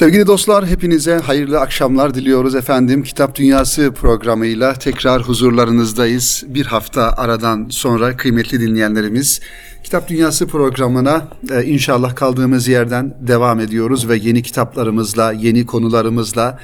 Sevgili dostlar hepinize hayırlı akşamlar diliyoruz efendim. Kitap Dünyası programıyla tekrar huzurlarınızdayız. Bir hafta aradan sonra kıymetli dinleyenlerimiz Kitap Dünyası programına e, inşallah kaldığımız yerden devam ediyoruz ve yeni kitaplarımızla, yeni konularımızla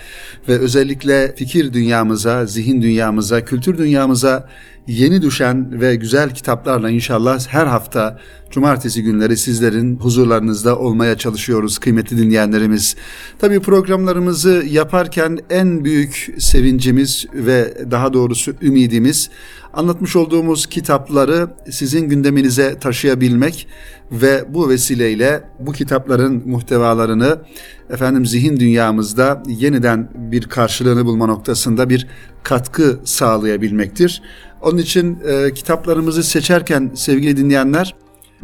ve özellikle fikir dünyamıza, zihin dünyamıza, kültür dünyamıza yeni düşen ve güzel kitaplarla inşallah her hafta cumartesi günleri sizlerin huzurlarınızda olmaya çalışıyoruz kıymetli dinleyenlerimiz. Tabii programlarımızı yaparken en büyük sevincimiz ve daha doğrusu ümidimiz anlatmış olduğumuz kitapları sizin gündeminize taşıyabilmek ve bu vesileyle bu kitapların muhtevalarını efendim zihin dünyamızda yeniden bir karşılığını bulma noktasında bir katkı sağlayabilmektir. Onun için e, kitaplarımızı seçerken sevgili dinleyenler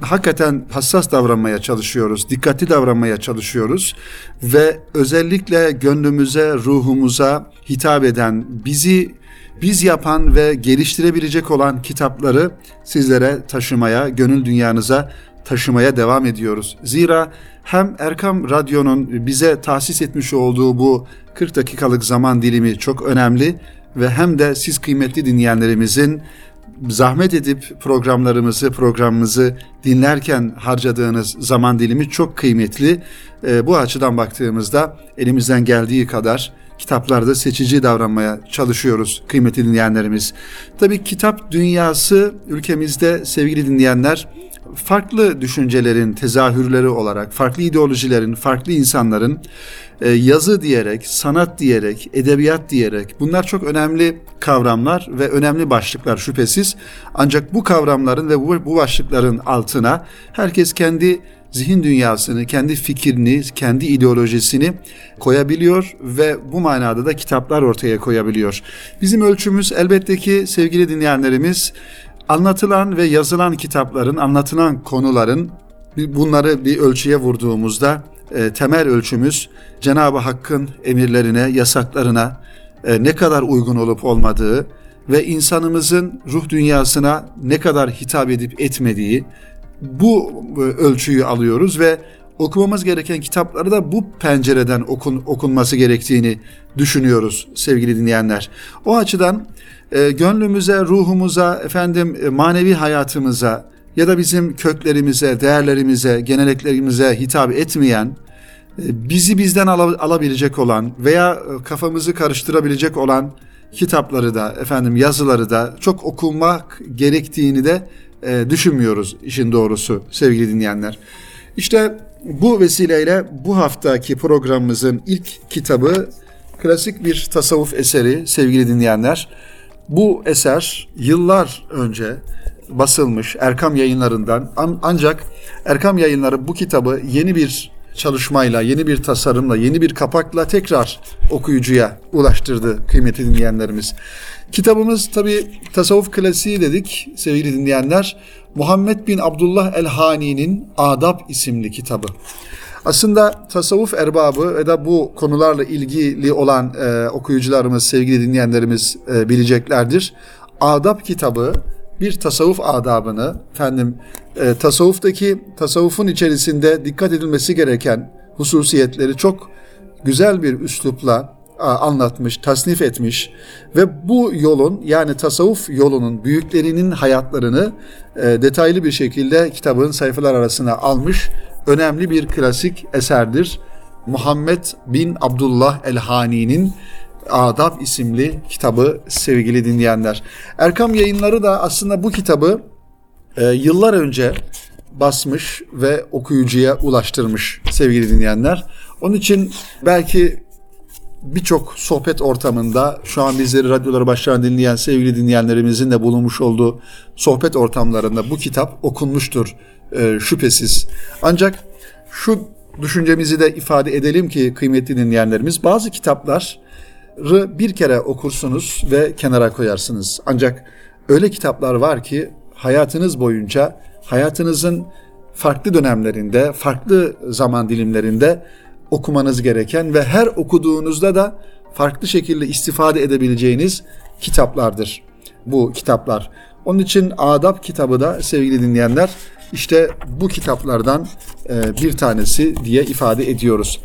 hakikaten hassas davranmaya çalışıyoruz, dikkatli davranmaya çalışıyoruz ve özellikle gönlümüze, ruhumuza hitap eden, bizi biz yapan ve geliştirebilecek olan kitapları sizlere taşımaya, gönül dünyanıza taşımaya devam ediyoruz. Zira hem Erkam Radyo'nun bize tahsis etmiş olduğu bu 40 dakikalık zaman dilimi çok önemli ve hem de siz kıymetli dinleyenlerimizin zahmet edip programlarımızı, programımızı dinlerken harcadığınız zaman dilimi çok kıymetli. E, bu açıdan baktığımızda elimizden geldiği kadar kitaplarda seçici davranmaya çalışıyoruz kıymetli dinleyenlerimiz. Tabii kitap dünyası ülkemizde sevgili dinleyenler farklı düşüncelerin tezahürleri olarak, farklı ideolojilerin, farklı insanların e, yazı diyerek, sanat diyerek, edebiyat diyerek bunlar çok önemli kavramlar ve önemli başlıklar şüphesiz. Ancak bu kavramların ve bu başlıkların altına herkes kendi zihin dünyasını, kendi fikrini, kendi ideolojisini koyabiliyor ve bu manada da kitaplar ortaya koyabiliyor. Bizim ölçümüz elbette ki sevgili dinleyenlerimiz anlatılan ve yazılan kitapların, anlatılan konuların bunları bir ölçüye vurduğumuzda e, temel ölçümüz Cenab-ı Hakk'ın emirlerine, yasaklarına e, ne kadar uygun olup olmadığı ve insanımızın ruh dünyasına ne kadar hitap edip etmediği bu e, ölçüyü alıyoruz ve okumamız gereken kitapları da bu pencereden okun, okunması gerektiğini düşünüyoruz sevgili dinleyenler. O açıdan e, gönlümüze, ruhumuza, efendim e, manevi hayatımıza ya da bizim köklerimize, değerlerimize, geleneklerimize hitap etmeyen, e, bizi bizden al- alabilecek olan veya e, kafamızı karıştırabilecek olan kitapları da efendim yazıları da çok okunmak gerektiğini de e, düşünmüyoruz işin doğrusu sevgili dinleyenler. İşte bu vesileyle bu haftaki programımızın ilk kitabı klasik bir tasavvuf eseri sevgili dinleyenler. Bu eser yıllar önce basılmış Erkam yayınlarından ancak Erkam yayınları bu kitabı yeni bir çalışmayla, yeni bir tasarımla, yeni bir kapakla tekrar okuyucuya ulaştırdı kıymetli dinleyenlerimiz. Kitabımız tabi tasavvuf klasiği dedik sevgili dinleyenler. Muhammed bin Abdullah el-Hani'nin Adab isimli kitabı. Aslında tasavvuf erbabı ve da bu konularla ilgili olan e, okuyucularımız, sevgili dinleyenlerimiz e, bileceklerdir. Adab kitabı bir tasavvuf adabını, efendim e, tasavvuftaki tasavvufun içerisinde dikkat edilmesi gereken hususiyetleri çok güzel bir üslupla anlatmış, tasnif etmiş ve bu yolun yani tasavvuf yolunun büyüklerinin hayatlarını e, detaylı bir şekilde kitabın sayfalar arasına almış önemli bir klasik eserdir. Muhammed bin Abdullah el-Hani'nin Adab isimli kitabı sevgili dinleyenler. Erkam yayınları da aslında bu kitabı e, yıllar önce basmış ve okuyucuya ulaştırmış sevgili dinleyenler. Onun için belki birçok sohbet ortamında şu an bizleri radyoları başlayan dinleyen sevgili dinleyenlerimizin de bulunmuş olduğu sohbet ortamlarında bu kitap okunmuştur e, şüphesiz. Ancak şu düşüncemizi de ifade edelim ki kıymetli dinleyenlerimiz bazı kitapları bir kere okursunuz ve kenara koyarsınız. Ancak öyle kitaplar var ki hayatınız boyunca hayatınızın farklı dönemlerinde, farklı zaman dilimlerinde okumanız gereken ve her okuduğunuzda da farklı şekilde istifade edebileceğiniz kitaplardır bu kitaplar. Onun için Adab kitabı da sevgili dinleyenler işte bu kitaplardan e, bir tanesi diye ifade ediyoruz.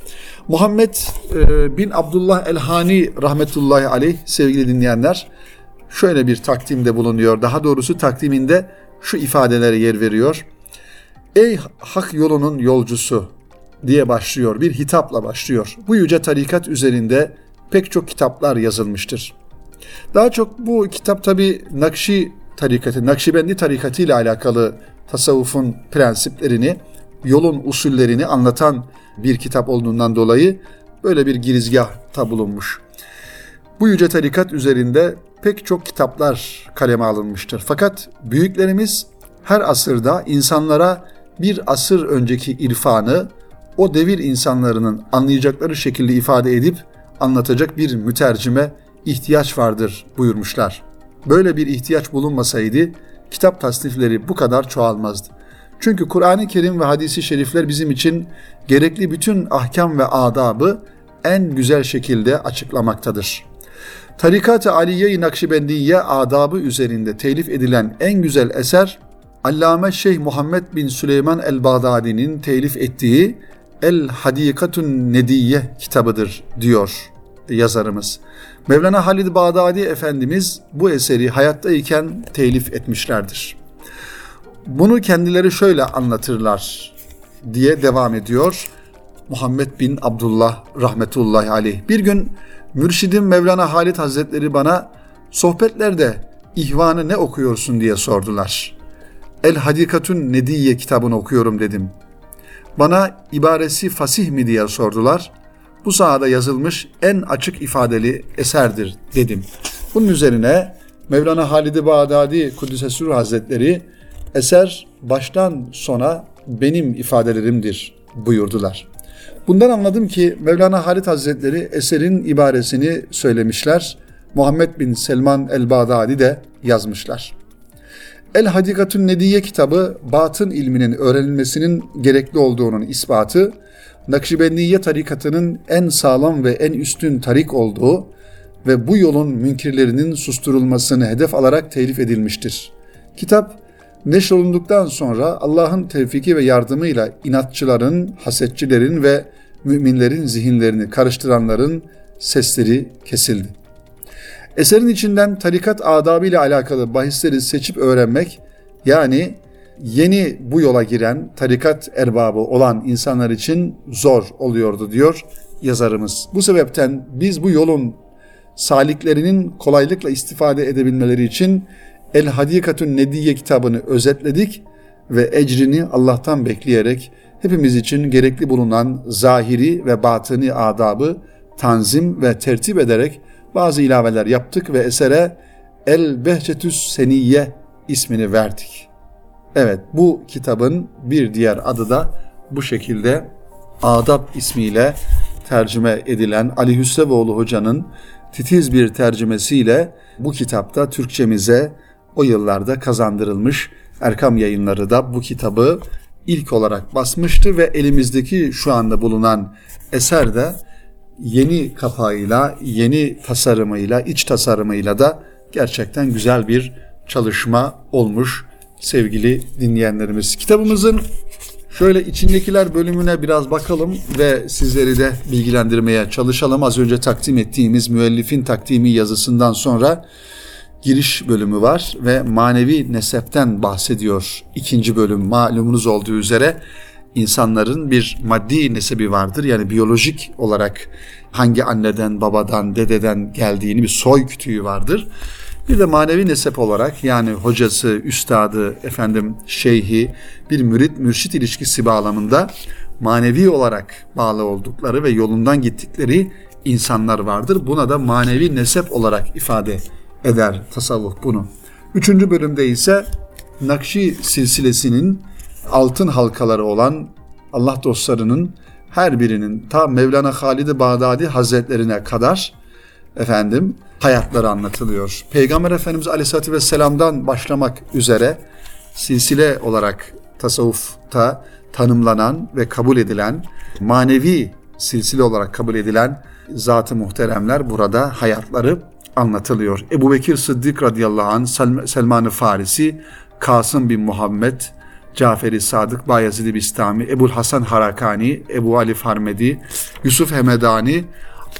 Muhammed e, bin Abdullah el-Hani rahmetullahi aleyh sevgili dinleyenler şöyle bir takdimde bulunuyor. Daha doğrusu takdiminde şu ifadelere yer veriyor. Ey hak yolunun yolcusu diye başlıyor. Bir hitapla başlıyor. Bu yüce tarikat üzerinde pek çok kitaplar yazılmıştır. Daha çok bu kitap tabi Nakşi tarikatı, Nakşibendi tarikatı ile alakalı tasavvufun prensiplerini, yolun usullerini anlatan bir kitap olduğundan dolayı böyle bir girizgahta bulunmuş. Bu yüce tarikat üzerinde pek çok kitaplar kaleme alınmıştır. Fakat büyüklerimiz her asırda insanlara bir asır önceki irfanı o devir insanlarının anlayacakları şekilde ifade edip anlatacak bir mütercime ihtiyaç vardır buyurmuşlar. Böyle bir ihtiyaç bulunmasaydı kitap tasnifleri bu kadar çoğalmazdı. Çünkü Kur'an-ı Kerim ve hadisi şerifler bizim için gerekli bütün ahkam ve adabı en güzel şekilde açıklamaktadır. Tarikat-ı Aliye-i Nakşibendiye adabı üzerinde telif edilen en güzel eser Allame Şeyh Muhammed bin Süleyman el-Bağdadi'nin telif ettiği El Hadikatun Nediye kitabıdır diyor yazarımız. Mevlana Halid Bağdadi Efendimiz bu eseri hayattayken telif etmişlerdir. Bunu kendileri şöyle anlatırlar diye devam ediyor. Muhammed bin Abdullah rahmetullahi aleyh. Bir gün mürşidim Mevlana Halid Hazretleri bana sohbetlerde ihvanı ne okuyorsun diye sordular. El Hadikatun Nediye kitabını okuyorum dedim. Bana ibaresi fasih mi diye sordular. Bu sahada yazılmış en açık ifadeli eserdir dedim. Bunun üzerine Mevlana Halid-i Bağdadi Kuddise Hazretleri eser baştan sona benim ifadelerimdir buyurdular. Bundan anladım ki Mevlana Halid Hazretleri eserin ibaresini söylemişler. Muhammed bin Selman el-Bağdadi de yazmışlar. El Hadikatun Nediye kitabı batın ilminin öğrenilmesinin gerekli olduğunun ispatı, Nakşibendiye tarikatının en sağlam ve en üstün tarik olduğu ve bu yolun münkirlerinin susturulmasını hedef alarak telif edilmiştir. Kitap neşrolunduktan sonra Allah'ın tevfiki ve yardımıyla inatçıların, hasetçilerin ve müminlerin zihinlerini karıştıranların sesleri kesildi. Eserin içinden tarikat adabı ile alakalı bahisleri seçip öğrenmek yani yeni bu yola giren tarikat erbabı olan insanlar için zor oluyordu diyor yazarımız. Bu sebepten biz bu yolun saliklerinin kolaylıkla istifade edebilmeleri için El Hadikatun Nediye kitabını özetledik ve ecrini Allah'tan bekleyerek hepimiz için gerekli bulunan zahiri ve batını adabı tanzim ve tertip ederek bazı ilaveler yaptık ve esere El Behçetüs Seniyye ismini verdik. Evet bu kitabın bir diğer adı da bu şekilde Adab ismiyle tercüme edilen Ali Hüsrevoğlu Hoca'nın titiz bir tercümesiyle bu kitapta Türkçemize o yıllarda kazandırılmış. Erkam yayınları da bu kitabı ilk olarak basmıştı ve elimizdeki şu anda bulunan eser de yeni kapağıyla, yeni tasarımıyla, iç tasarımıyla da gerçekten güzel bir çalışma olmuş sevgili dinleyenlerimiz. Kitabımızın şöyle içindekiler bölümüne biraz bakalım ve sizleri de bilgilendirmeye çalışalım. Az önce takdim ettiğimiz müellifin takdimi yazısından sonra giriş bölümü var ve manevi nesepten bahsediyor. İkinci bölüm malumunuz olduğu üzere insanların bir maddi nesebi vardır. Yani biyolojik olarak hangi anneden, babadan, dededen geldiğini bir soy kütüğü vardır. Bir de manevi nesep olarak yani hocası, üstadı, efendim şeyhi bir mürit mürşit ilişkisi bağlamında manevi olarak bağlı oldukları ve yolundan gittikleri insanlar vardır. Buna da manevi nesep olarak ifade eder tasavvuf bunu. Üçüncü bölümde ise Nakşi silsilesinin altın halkaları olan Allah dostlarının her birinin ta Mevlana Halid-i Bağdadi Hazretlerine kadar efendim hayatları anlatılıyor. Peygamber Efendimiz Aleyhisselatü Vesselam'dan başlamak üzere silsile olarak tasavvufta tanımlanan ve kabul edilen manevi silsile olarak kabul edilen zat-ı muhteremler burada hayatları anlatılıyor. Ebu Bekir Sıddık radıyallahu anh, Selman-ı Farisi, Kasım bin Muhammed, Caferi Sadık, Bayezid Bistami, Ebul Hasan Harakani, Ebu Ali Farmedi, Yusuf Hemedani,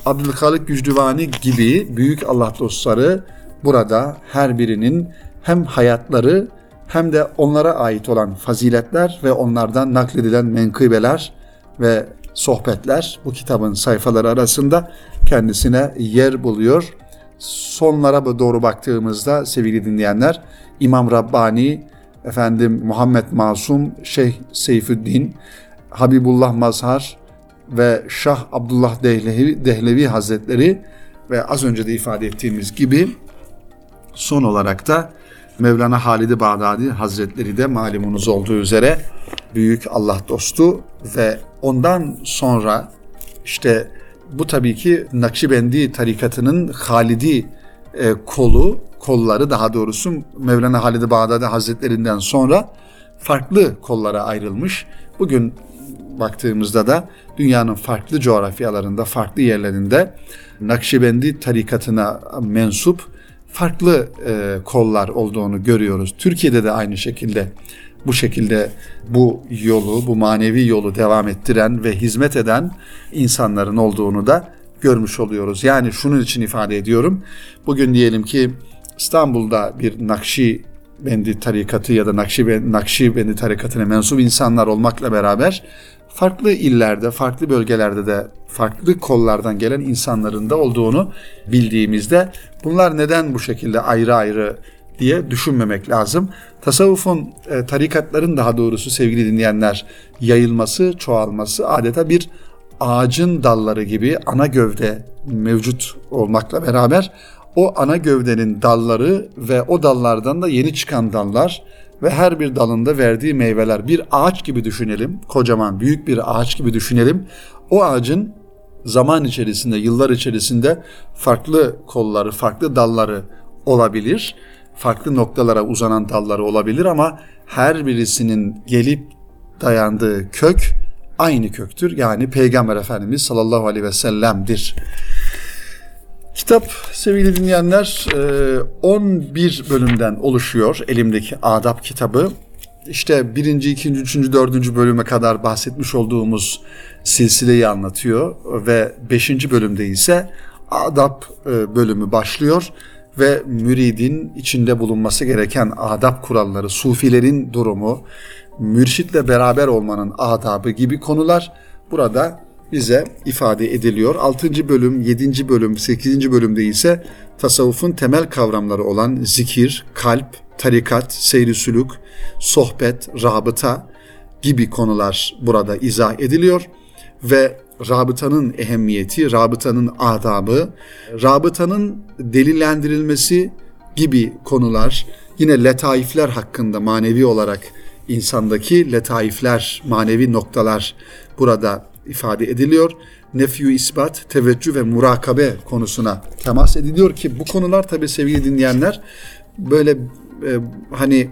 Abdülhalik Gücdüvani gibi büyük Allah dostları burada her birinin hem hayatları hem de onlara ait olan faziletler ve onlardan nakledilen menkıbeler ve sohbetler bu kitabın sayfaları arasında kendisine yer buluyor. Sonlara doğru baktığımızda sevgili dinleyenler İmam Rabbani, efendim Muhammed Masum, Şeyh Seyfüddin, Habibullah Mazhar ve Şah Abdullah Dehlevi, Dehlevi Hazretleri ve az önce de ifade ettiğimiz gibi son olarak da Mevlana Halid-i Bağdadi Hazretleri de malumunuz olduğu üzere büyük Allah dostu ve ondan sonra işte bu tabii ki Nakşibendi tarikatının Halidi e, kolu, kolları daha doğrusu Mevlana Halid-i Bağdadi Hazretlerinden sonra farklı kollara ayrılmış. Bugün baktığımızda da dünyanın farklı coğrafyalarında, farklı yerlerinde Nakşibendi tarikatına mensup farklı e, kollar olduğunu görüyoruz. Türkiye'de de aynı şekilde bu şekilde bu yolu, bu manevi yolu devam ettiren ve hizmet eden insanların olduğunu da görmüş oluyoruz. Yani şunun için ifade ediyorum. Bugün diyelim ki İstanbul'da bir Nakşi Bendi tarikatı ya da Nakşi, Nakşibendi tarikatına mensup insanlar olmakla beraber farklı illerde, farklı bölgelerde de farklı kollardan gelen insanların da olduğunu bildiğimizde bunlar neden bu şekilde ayrı ayrı diye düşünmemek lazım. Tasavvufun, e, tarikatların daha doğrusu sevgili dinleyenler yayılması, çoğalması adeta bir ağacın dalları gibi ana gövde mevcut olmakla beraber o ana gövdenin dalları ve o dallardan da yeni çıkan dallar ve her bir dalında verdiği meyveler bir ağaç gibi düşünelim. Kocaman büyük bir ağaç gibi düşünelim. O ağacın zaman içerisinde, yıllar içerisinde farklı kolları, farklı dalları olabilir. Farklı noktalara uzanan dalları olabilir ama her birisinin gelip dayandığı kök aynı köktür. Yani Peygamber Efendimiz sallallahu aleyhi ve sellem'dir. Kitap sevgili dinleyenler 11 e, bölümden oluşuyor elimdeki adab kitabı. İşte birinci, ikinci, üçüncü, dördüncü bölüme kadar bahsetmiş olduğumuz silsileyi anlatıyor ve beşinci bölümde ise adab e, bölümü başlıyor ve müridin içinde bulunması gereken adab kuralları, sufilerin durumu, mürşitle beraber olmanın adabı gibi konular burada bize ifade ediliyor. 6. bölüm, 7. bölüm, 8. bölümde ise tasavvufun temel kavramları olan zikir, kalp, tarikat, seyri sülük, sohbet, rabıta gibi konular burada izah ediliyor ve rabıtanın ehemmiyeti, rabıtanın adabı, rabıtanın delillendirilmesi gibi konular, yine letaifler hakkında manevi olarak insandaki letaifler, manevi noktalar burada ifade ediliyor. Nefyu ispat, teveccüh ve murakabe konusuna temas ediliyor ki bu konular tabii sevgili dinleyenler böyle e, hani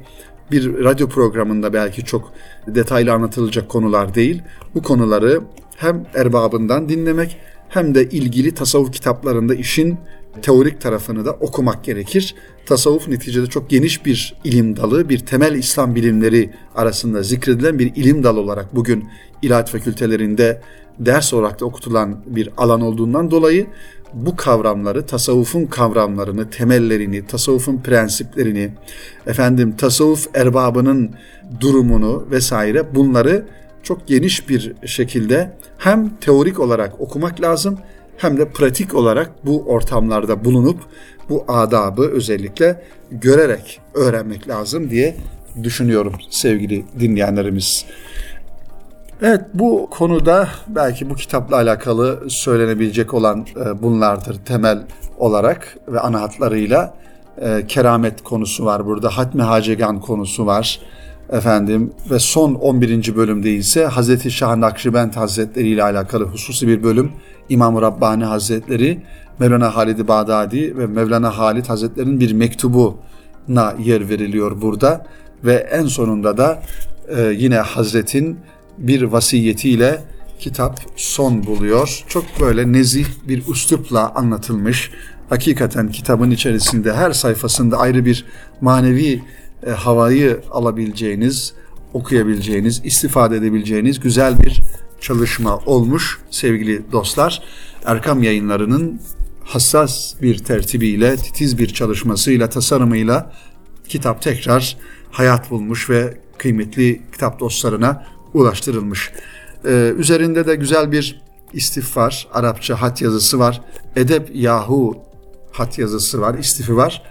bir radyo programında belki çok detaylı anlatılacak konular değil. Bu konuları hem erbabından dinlemek hem de ilgili tasavvuf kitaplarında işin teorik tarafını da okumak gerekir. Tasavvuf neticede çok geniş bir ilim dalı, bir temel İslam bilimleri arasında zikredilen bir ilim dalı olarak bugün ilahiyat fakültelerinde ders olarak da okutulan bir alan olduğundan dolayı bu kavramları, tasavvufun kavramlarını, temellerini, tasavvufun prensiplerini, efendim tasavvuf erbabının durumunu vesaire bunları çok geniş bir şekilde hem teorik olarak okumak lazım hem de pratik olarak bu ortamlarda bulunup bu adabı özellikle görerek öğrenmek lazım diye düşünüyorum sevgili dinleyenlerimiz. Evet bu konuda belki bu kitapla alakalı söylenebilecek olan e, bunlardır temel olarak ve ana hatlarıyla e, keramet konusu var burada. Hatmi Hacegan konusu var efendim ve son 11. bölümde ise Hazreti Şah Nakşibend Hazretleri ile alakalı hususi bir bölüm İmam Rabbani Hazretleri Mevlana Halid Bağdadi ve Mevlana Halid Hazretleri'nin bir mektubuna yer veriliyor burada ve en sonunda da e, yine Hazretin bir vasiyetiyle kitap son buluyor. Çok böyle nezih bir üslupla anlatılmış. Hakikaten kitabın içerisinde her sayfasında ayrı bir manevi e, havayı alabileceğiniz, okuyabileceğiniz, istifade edebileceğiniz güzel bir çalışma olmuş sevgili dostlar. Erkam yayınlarının hassas bir tertibiyle, titiz bir çalışmasıyla, tasarımıyla kitap tekrar hayat bulmuş ve kıymetli kitap dostlarına ulaştırılmış. Ee, üzerinde de güzel bir istif var, Arapça hat yazısı var, Edep Yahu hat yazısı var, istifi var.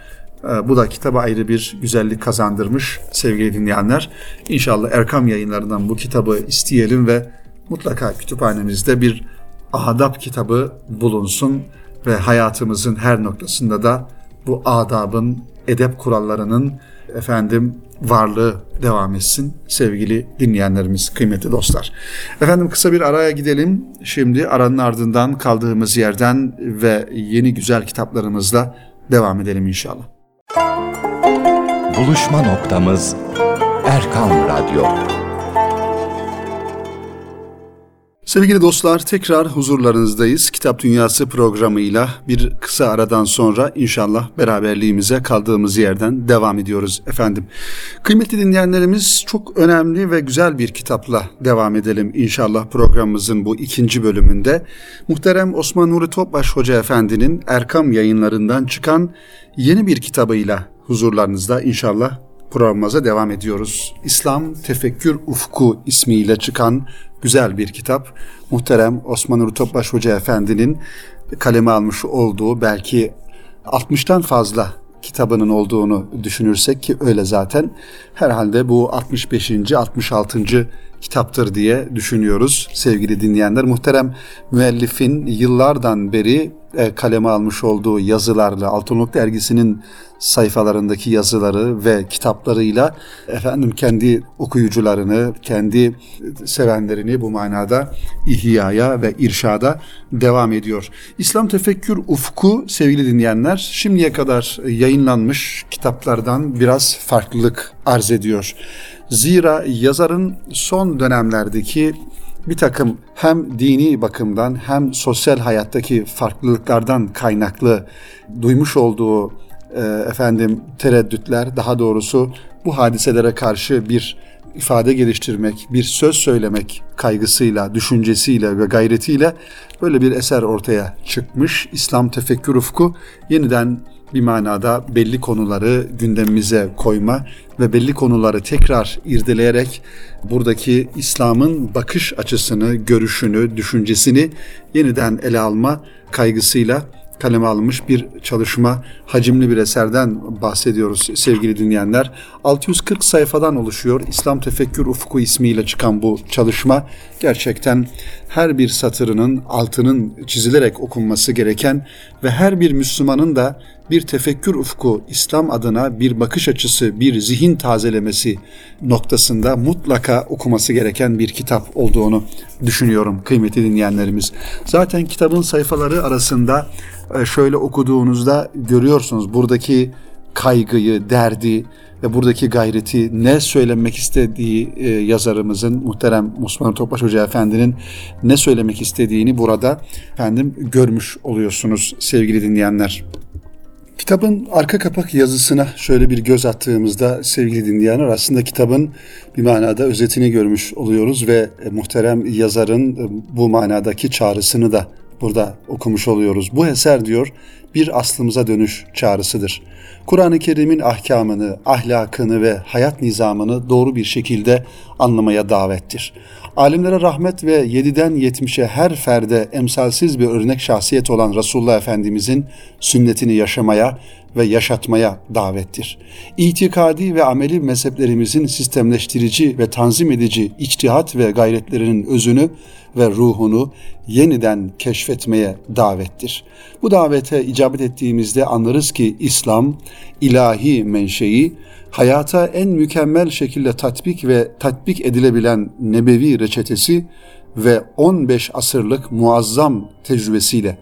Ee, bu da kitaba ayrı bir güzellik kazandırmış sevgili dinleyenler. İnşallah Erkam yayınlarından bu kitabı isteyelim ve mutlaka kütüphanemizde bir adab kitabı bulunsun ve hayatımızın her noktasında da bu adabın, edep kurallarının efendim varlığı devam etsin sevgili dinleyenlerimiz, kıymetli dostlar. Efendim kısa bir araya gidelim. Şimdi aranın ardından kaldığımız yerden ve yeni güzel kitaplarımızla devam edelim inşallah. Buluşma noktamız Erkam Radyo. Sevgili dostlar tekrar huzurlarınızdayız. Kitap Dünyası programıyla bir kısa aradan sonra inşallah beraberliğimize kaldığımız yerden devam ediyoruz efendim. Kıymetli dinleyenlerimiz çok önemli ve güzel bir kitapla devam edelim inşallah programımızın bu ikinci bölümünde. Muhterem Osman Nuri Topbaş Hoca Efendi'nin Erkam yayınlarından çıkan yeni bir kitabıyla huzurlarınızda inşallah programımıza devam ediyoruz. İslam Tefekkür Ufku ismiyle çıkan güzel bir kitap. Muhterem Osman Nuri Topbaş Hoca Efendi'nin kaleme almış olduğu belki 60'tan fazla kitabının olduğunu düşünürsek ki öyle zaten herhalde bu 65. 66. kitaptır diye düşünüyoruz sevgili dinleyenler. Muhterem müellifin yıllardan beri e, kaleme almış olduğu yazılarla Altınoluk dergisinin sayfalarındaki yazıları ve kitaplarıyla efendim kendi okuyucularını, kendi sevenlerini bu manada ihyaya ve irşada devam ediyor. İslam Tefekkür Ufku sevgili dinleyenler şimdiye kadar yayınlanmış kitaplardan biraz farklılık arz ediyor. Zira yazarın son dönemlerdeki bir takım hem dini bakımdan hem sosyal hayattaki farklılıklardan kaynaklı duymuş olduğu e, efendim tereddütler daha doğrusu bu hadiselere karşı bir ifade geliştirmek, bir söz söylemek kaygısıyla, düşüncesiyle ve gayretiyle böyle bir eser ortaya çıkmış. İslam Tefekkür Ufku yeniden bir manada belli konuları gündemimize koyma ve belli konuları tekrar irdeleyerek buradaki İslam'ın bakış açısını, görüşünü, düşüncesini yeniden ele alma kaygısıyla kaleme alınmış bir çalışma, hacimli bir eserden bahsediyoruz sevgili dinleyenler. 640 sayfadan oluşuyor. İslam Tefekkür Ufku ismiyle çıkan bu çalışma gerçekten her bir satırının altının çizilerek okunması gereken ve her bir Müslümanın da bir tefekkür ufku, İslam adına bir bakış açısı, bir zihin tazelemesi noktasında mutlaka okuması gereken bir kitap olduğunu düşünüyorum kıymetli dinleyenlerimiz. Zaten kitabın sayfaları arasında e, şöyle okuduğunuzda görüyorsunuz buradaki kaygıyı, derdi ve buradaki gayreti ne söylemek istediği e, yazarımızın muhterem Osman Topbaş Hoca Efendi'nin ne söylemek istediğini burada efendim görmüş oluyorsunuz sevgili dinleyenler. Kitabın arka kapak yazısına şöyle bir göz attığımızda sevgili dinleyenler aslında kitabın bir manada özetini görmüş oluyoruz ve e, muhterem yazarın e, bu manadaki çağrısını da burada okumuş oluyoruz. Bu eser diyor bir aslımıza dönüş çağrısıdır. Kur'an-ı Kerim'in ahkamını, ahlakını ve hayat nizamını doğru bir şekilde anlamaya davettir. Alimlere rahmet ve 7'den 70'e her ferde emsalsiz bir örnek şahsiyet olan Resulullah Efendimizin sünnetini yaşamaya ve yaşatmaya davettir. İtikadi ve ameli mezheplerimizin sistemleştirici ve tanzim edici içtihat ve gayretlerinin özünü ve ruhunu yeniden keşfetmeye davettir. Bu davete icabet ettiğimizde anlarız ki İslam ilahi menşei hayata en mükemmel şekilde tatbik ve tatbik edilebilen nebevi reçetesi ve 15 asırlık muazzam tecrübesiyle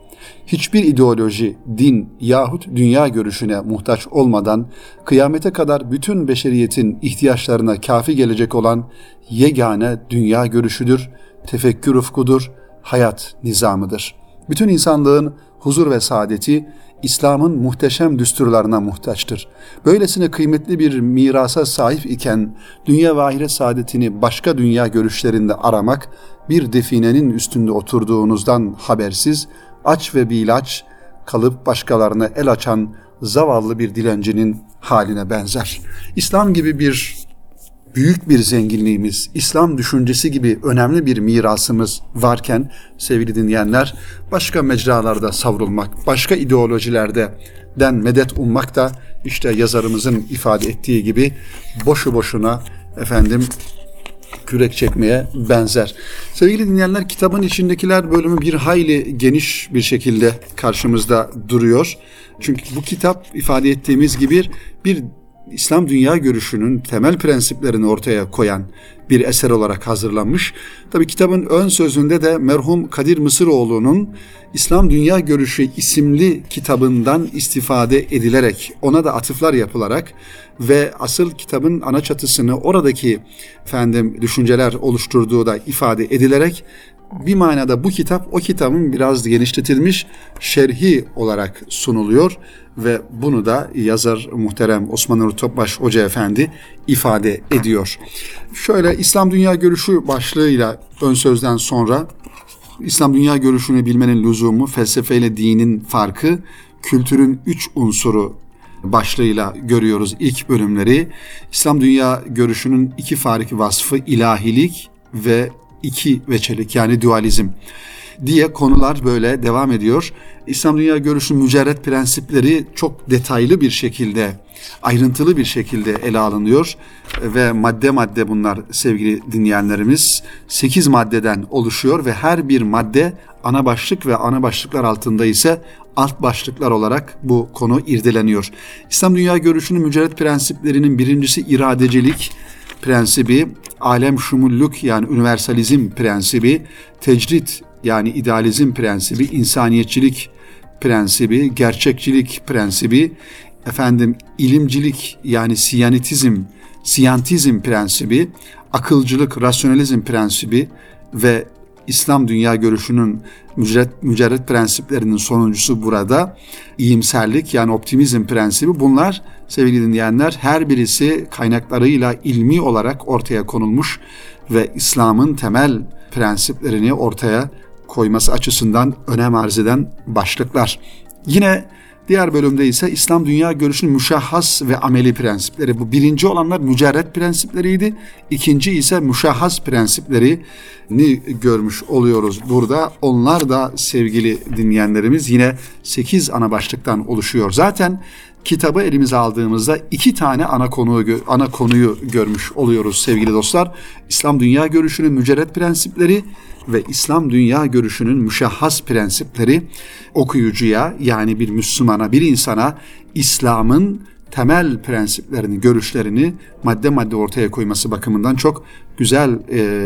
hiçbir ideoloji, din yahut dünya görüşüne muhtaç olmadan kıyamete kadar bütün beşeriyetin ihtiyaçlarına kafi gelecek olan yegane dünya görüşüdür, tefekkür ufkudur, hayat nizamıdır. Bütün insanlığın huzur ve saadeti İslam'ın muhteşem düsturlarına muhtaçtır. Böylesine kıymetli bir mirasa sahip iken dünya ve ahiret saadetini başka dünya görüşlerinde aramak bir definenin üstünde oturduğunuzdan habersiz, aç ve bilaç kalıp başkalarına el açan zavallı bir dilencinin haline benzer. İslam gibi bir büyük bir zenginliğimiz, İslam düşüncesi gibi önemli bir mirasımız varken sevgili dinleyenler başka mecralarda savrulmak, başka ideolojilerde den medet ummak da işte yazarımızın ifade ettiği gibi boşu boşuna efendim kürek çekmeye benzer. Sevgili dinleyenler kitabın içindekiler bölümü bir hayli geniş bir şekilde karşımızda duruyor. Çünkü bu kitap ifade ettiğimiz gibi bir İslam dünya görüşünün temel prensiplerini ortaya koyan bir eser olarak hazırlanmış. Tabi kitabın ön sözünde de merhum Kadir Mısıroğlu'nun İslam Dünya Görüşü isimli kitabından istifade edilerek ona da atıflar yapılarak ve asıl kitabın ana çatısını oradaki efendim düşünceler oluşturduğu da ifade edilerek bir manada bu kitap o kitabın biraz genişletilmiş şerhi olarak sunuluyor ve bunu da yazar muhterem Osman Nuri Topbaş Hoca Efendi ifade ediyor. Şöyle İslam Dünya Görüşü başlığıyla ön sözden sonra İslam Dünya Görüşünü bilmenin lüzumu, felsefeyle dinin farkı, kültürün üç unsuru başlığıyla görüyoruz ilk bölümleri. İslam Dünya Görüşünün iki farkı vasfı ilahilik ve iki veçelik yani dualizm diye konular böyle devam ediyor. İslam dünya görüşünün mücerret prensipleri çok detaylı bir şekilde, ayrıntılı bir şekilde ele alınıyor ve madde madde bunlar sevgili dinleyenlerimiz 8 maddeden oluşuyor ve her bir madde ana başlık ve ana başlıklar altında ise alt başlıklar olarak bu konu irdeleniyor. İslam dünya görüşünün mücerret prensiplerinin birincisi iradecilik, prensibi, alem şumulluk yani universalizm prensibi, tecrit yani idealizm prensibi, insaniyetçilik prensibi, gerçekçilik prensibi, efendim ilimcilik yani siyanitizm, siyantizm prensibi, akılcılık, rasyonalizm prensibi ve İslam dünya görüşünün mücerret, mücerret prensiplerinin sonuncusu burada iyimserlik yani optimizm prensibi. Bunlar sevgili dinleyenler her birisi kaynaklarıyla ilmi olarak ortaya konulmuş ve İslam'ın temel prensiplerini ortaya koyması açısından önem arz eden başlıklar. Yine Diğer bölümde ise İslam dünya görüşünün müşahhas ve ameli prensipleri. Bu birinci olanlar mücerret prensipleriydi. İkinci ise müşahhas prensiplerini görmüş oluyoruz burada. Onlar da sevgili dinleyenlerimiz yine sekiz ana başlıktan oluşuyor. Zaten kitabı elimize aldığımızda iki tane ana konuyu ana konuyu görmüş oluyoruz sevgili dostlar. İslam dünya görüşünün mücerret prensipleri ve İslam dünya görüşünün müşahhas prensipleri okuyucuya yani bir Müslümana, bir insana İslam'ın temel prensiplerini, görüşlerini madde madde ortaya koyması bakımından çok güzel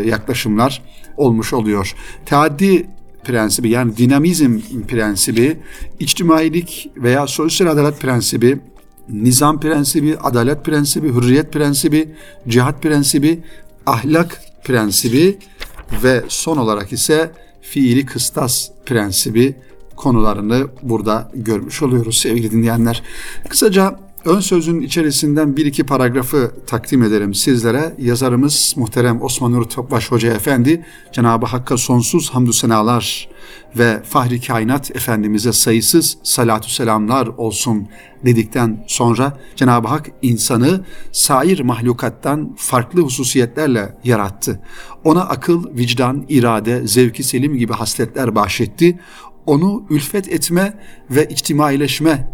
yaklaşımlar olmuş oluyor. Teaddi prensibi yani dinamizm prensibi, içtimailik veya sosyal adalet prensibi, nizam prensibi, adalet prensibi, hürriyet prensibi, cihat prensibi, ahlak prensibi ve son olarak ise fiili kıstas prensibi konularını burada görmüş oluyoruz sevgili dinleyenler. Kısaca ön sözün içerisinden bir iki paragrafı takdim ederim sizlere. Yazarımız muhterem Osman Nur Topbaş Hoca Efendi Cenab-ı Hakk'a sonsuz hamdü senalar ve Fahri Kainat Efendimiz'e sayısız salatu selamlar olsun dedikten sonra Cenab-ı Hak insanı sair mahlukattan farklı hususiyetlerle yarattı. Ona akıl, vicdan, irade, zevki selim gibi hasletler bahşetti. Onu ülfet etme ve içtimaileşme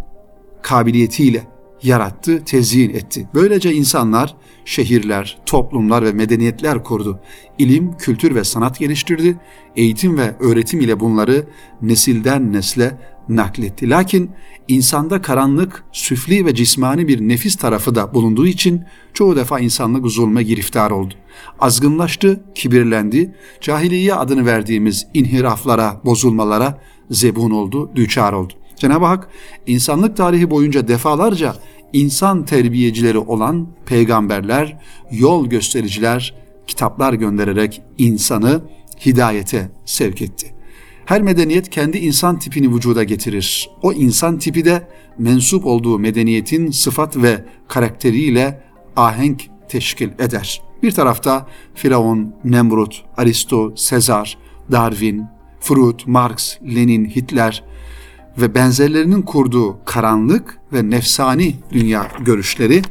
kabiliyetiyle yarattı, tezyin etti. Böylece insanlar şehirler, toplumlar ve medeniyetler kurdu. İlim, kültür ve sanat geliştirdi. Eğitim ve öğretim ile bunları nesilden nesle nakletti. Lakin insanda karanlık, süfli ve cismani bir nefis tarafı da bulunduğu için çoğu defa insanlık zulme giriftar oldu. Azgınlaştı, kibirlendi, cahiliye adını verdiğimiz inhiraflara, bozulmalara zebun oldu, düçar oldu. Cenab-ı Hak insanlık tarihi boyunca defalarca insan terbiyecileri olan peygamberler, yol göstericiler, kitaplar göndererek insanı hidayete sevk etti. Her medeniyet kendi insan tipini vücuda getirir. O insan tipi de mensup olduğu medeniyetin sıfat ve karakteriyle ahenk teşkil eder. Bir tarafta Firavun, Nemrut, Aristo, Sezar, Darwin, Freud, Marx, Lenin, Hitler ve benzerlerinin kurduğu karanlık ve nefsani dünya görüşleri,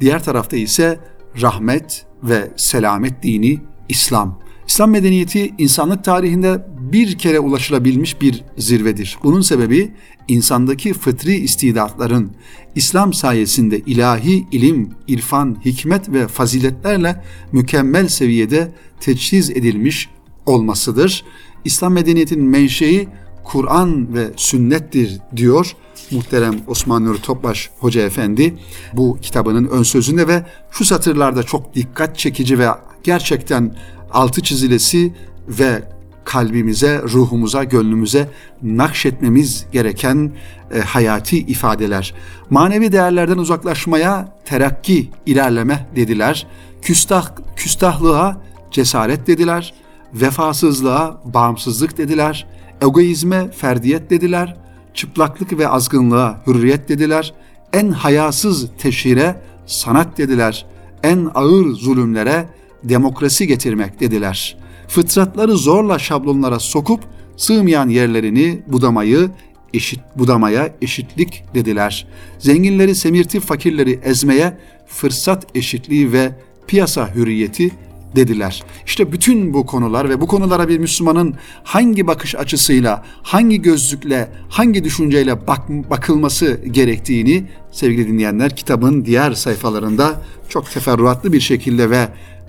diğer tarafta ise rahmet ve selamet dini İslam. İslam medeniyeti insanlık tarihinde bir kere ulaşılabilmiş bir zirvedir. Bunun sebebi insandaki fıtri istidatların İslam sayesinde ilahi ilim, irfan, hikmet ve faziletlerle mükemmel seviyede teçhiz edilmiş olmasıdır. İslam medeniyetinin menşei Kur'an ve sünnettir diyor muhterem Osman Nuri Topbaş Hoca Efendi bu kitabının ön sözünde ve şu satırlarda çok dikkat çekici ve gerçekten altı çizilesi ve kalbimize, ruhumuza, gönlümüze nakşetmemiz gereken e, hayati ifadeler. Manevi değerlerden uzaklaşmaya terakki, ilerleme dediler. Küstah, küstahlığa cesaret dediler. Vefasızlığa bağımsızlık dediler. Egoizme ferdiyet dediler. Çıplaklık ve azgınlığa hürriyet dediler. En hayasız teşhire sanat dediler. En ağır zulümlere demokrasi getirmek dediler. Fıtratları zorla şablonlara sokup sığmayan yerlerini budamayı eşit budamaya eşitlik dediler. Zenginleri semirtip fakirleri ezmeye fırsat eşitliği ve piyasa hürriyeti dediler. İşte bütün bu konular ve bu konulara bir Müslümanın hangi bakış açısıyla, hangi gözlükle, hangi düşünceyle bak, bakılması gerektiğini sevgili dinleyenler kitabın diğer sayfalarında çok teferruatlı bir şekilde ve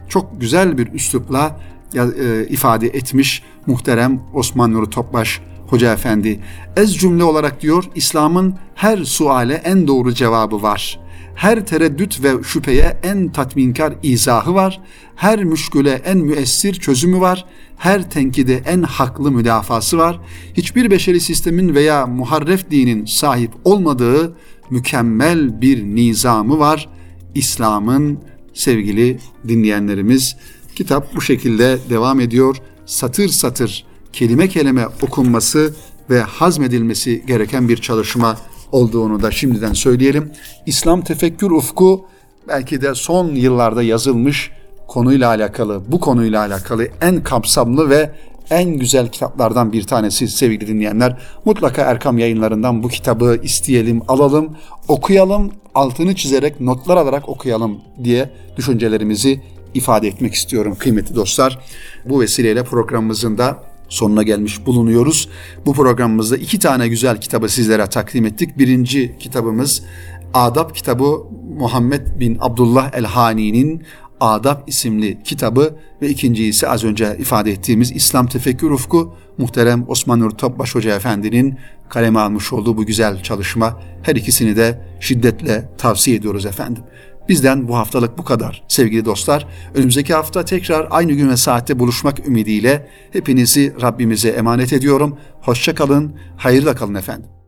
çok güzel bir üslupla e, ifade etmiş muhterem Osman Nuri Topbaş Hoca Efendi. Ez cümle olarak diyor İslam'ın her suale en doğru cevabı var. Her tereddüt ve şüpheye en tatminkar izahı var. Her müşküle en müessir çözümü var. Her tenkide en haklı müdafası var. Hiçbir beşeri sistemin veya muharref dinin sahip olmadığı mükemmel bir nizamı var. İslam'ın sevgili dinleyenlerimiz kitap bu şekilde devam ediyor. Satır satır kelime kelime okunması ve hazmedilmesi gereken bir çalışma olduğunu da şimdiden söyleyelim. İslam tefekkür ufku belki de son yıllarda yazılmış konuyla alakalı, bu konuyla alakalı en kapsamlı ve en güzel kitaplardan bir tanesi sevgili dinleyenler. Mutlaka Erkam yayınlarından bu kitabı isteyelim, alalım, okuyalım, altını çizerek notlar alarak okuyalım diye düşüncelerimizi ifade etmek istiyorum kıymetli dostlar. Bu vesileyle programımızın da sonuna gelmiş bulunuyoruz. Bu programımızda iki tane güzel kitabı sizlere takdim ettik. Birinci kitabımız Adab kitabı Muhammed bin Abdullah el-Hani'nin Adab isimli kitabı ve ikinci ise az önce ifade ettiğimiz İslam Tefekkür Ufku muhterem Osman Nur Topbaş Hoca Efendi'nin kaleme almış olduğu bu güzel çalışma. Her ikisini de şiddetle tavsiye ediyoruz efendim. Bizden bu haftalık bu kadar sevgili dostlar. Önümüzdeki hafta tekrar aynı gün ve saatte buluşmak ümidiyle hepinizi Rabbimize emanet ediyorum. Hoşça kalın, hayırla kalın efendim.